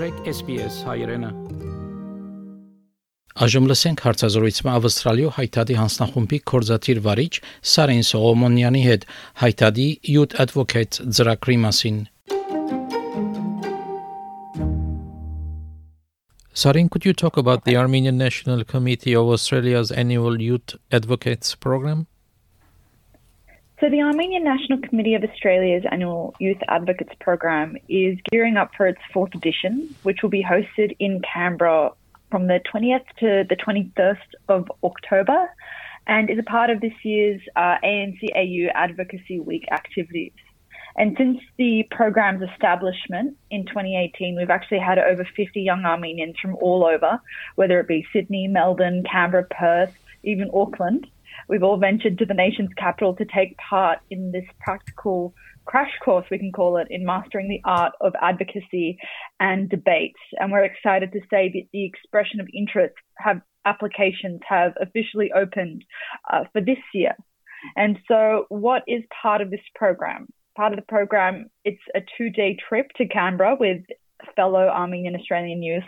մտրեք SPS հայրենը։ Այժմ լսենք հարցազրույցը Ավստրալիո հայտարարի հանձնախումբի կորզաթիր վարիչ Սարին Սողոմոնյանի հետ հայտարարի Youth Advocate ծրագրի մասին։ Sarin, could you talk about the Armenian National Committee of Australia's annual Youth Advocates program? So, the Armenian National Committee of Australia's annual Youth Advocates program is gearing up for its fourth edition, which will be hosted in Canberra from the 20th to the 21st of October and is a part of this year's uh, ANC AU Advocacy Week activities. And since the program's establishment in 2018, we've actually had over 50 young Armenians from all over, whether it be Sydney, Melbourne, Canberra, Perth, even Auckland. We've all ventured to the nation's capital to take part in this practical crash course, we can call it, in mastering the art of advocacy and debate. And we're excited to say that the expression of interest have applications have officially opened uh, for this year. And so, what is part of this program? Part of the program, it's a two-day trip to Canberra with fellow Armenian Australian youth,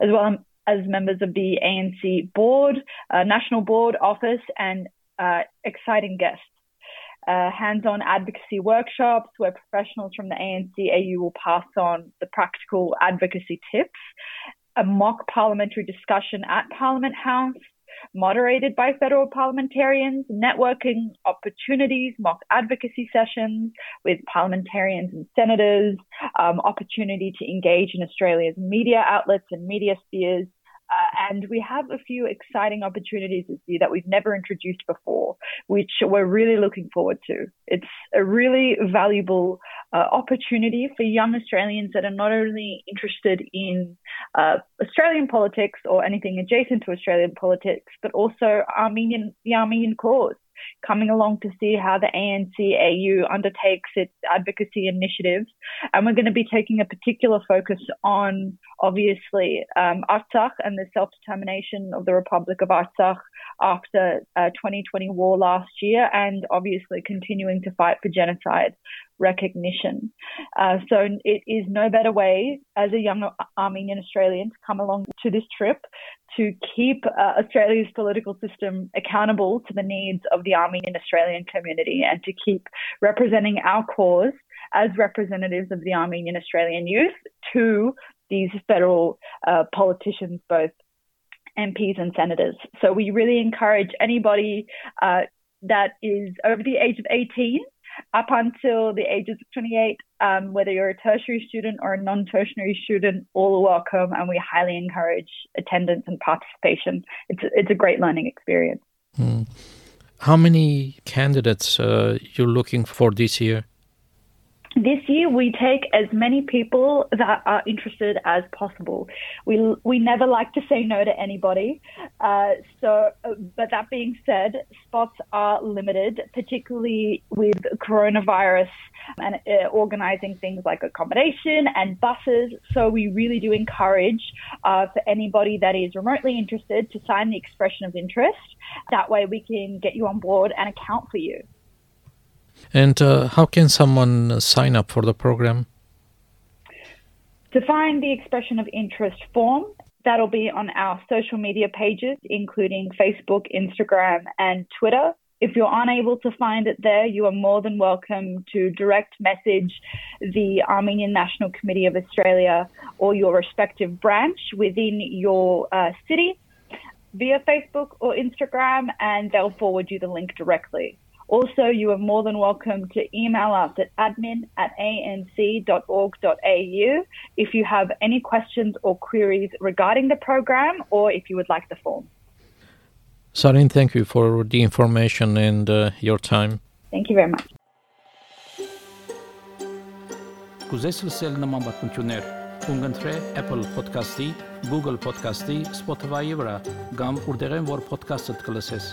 as well as members of the ANC board, uh, national board office, and uh, exciting guests. Uh, hands-on advocacy workshops where professionals from the ANC AU will pass on the practical advocacy tips, a mock parliamentary discussion at Parliament House, moderated by federal parliamentarians, networking opportunities, mock advocacy sessions with parliamentarians and senators, um, opportunity to engage in Australia's media outlets and media spheres, and we have a few exciting opportunities this year that we've never introduced before, which we're really looking forward to. It's a really valuable uh, opportunity for young Australians that are not only interested in uh, Australian politics or anything adjacent to Australian politics, but also Armenian the Armenian cause coming along to see how the ANC AU undertakes its advocacy initiatives. And we're going to be taking a particular focus on, obviously, um, Artsakh and the self determination of the Republic of Artsakh after uh, 2020 war last year, and obviously continuing to fight for genocide recognition. Uh, so it is no better way as a young Armenian Australian to come along to this trip to keep uh, Australia's political system accountable to the needs of the Armenian Australian community and to keep representing our cause as representatives of the Armenian Australian youth to these federal uh, politicians, both MPs and senators. So we really encourage anybody uh, that is over the age of 18 up until the ages of 28, um, whether you're a tertiary student or a non tertiary student, all are welcome, and we highly encourage attendance and participation. It's, it's a great learning experience. Mm. How many candidates uh, you're looking for this year? This year, we take as many people that are interested as possible. We we never like to say no to anybody. Uh, so, but that being said, spots are limited, particularly with coronavirus and uh, organising things like accommodation and buses. So, we really do encourage uh, for anybody that is remotely interested to sign the expression of interest. That way, we can get you on board and account for you. And uh, how can someone sign up for the program? To find the expression of interest form, that'll be on our social media pages, including Facebook, Instagram, and Twitter. If you're unable to find it there, you are more than welcome to direct message the Armenian National Committee of Australia or your respective branch within your uh, city via Facebook or Instagram, and they'll forward you the link directly. Also, you are more than welcome to email us at admin at anc.org.au if you have any questions or queries regarding the program or if you would like the form. Sarin, thank you for the information and uh, your time. Thank you very much. Կուզես լսել նման բանություններ, կընտրե Apple Podcast-ի, Google Podcast-ի, Spotify-ի վրա, կամ որտեղեն որ podcast-ը կլսես։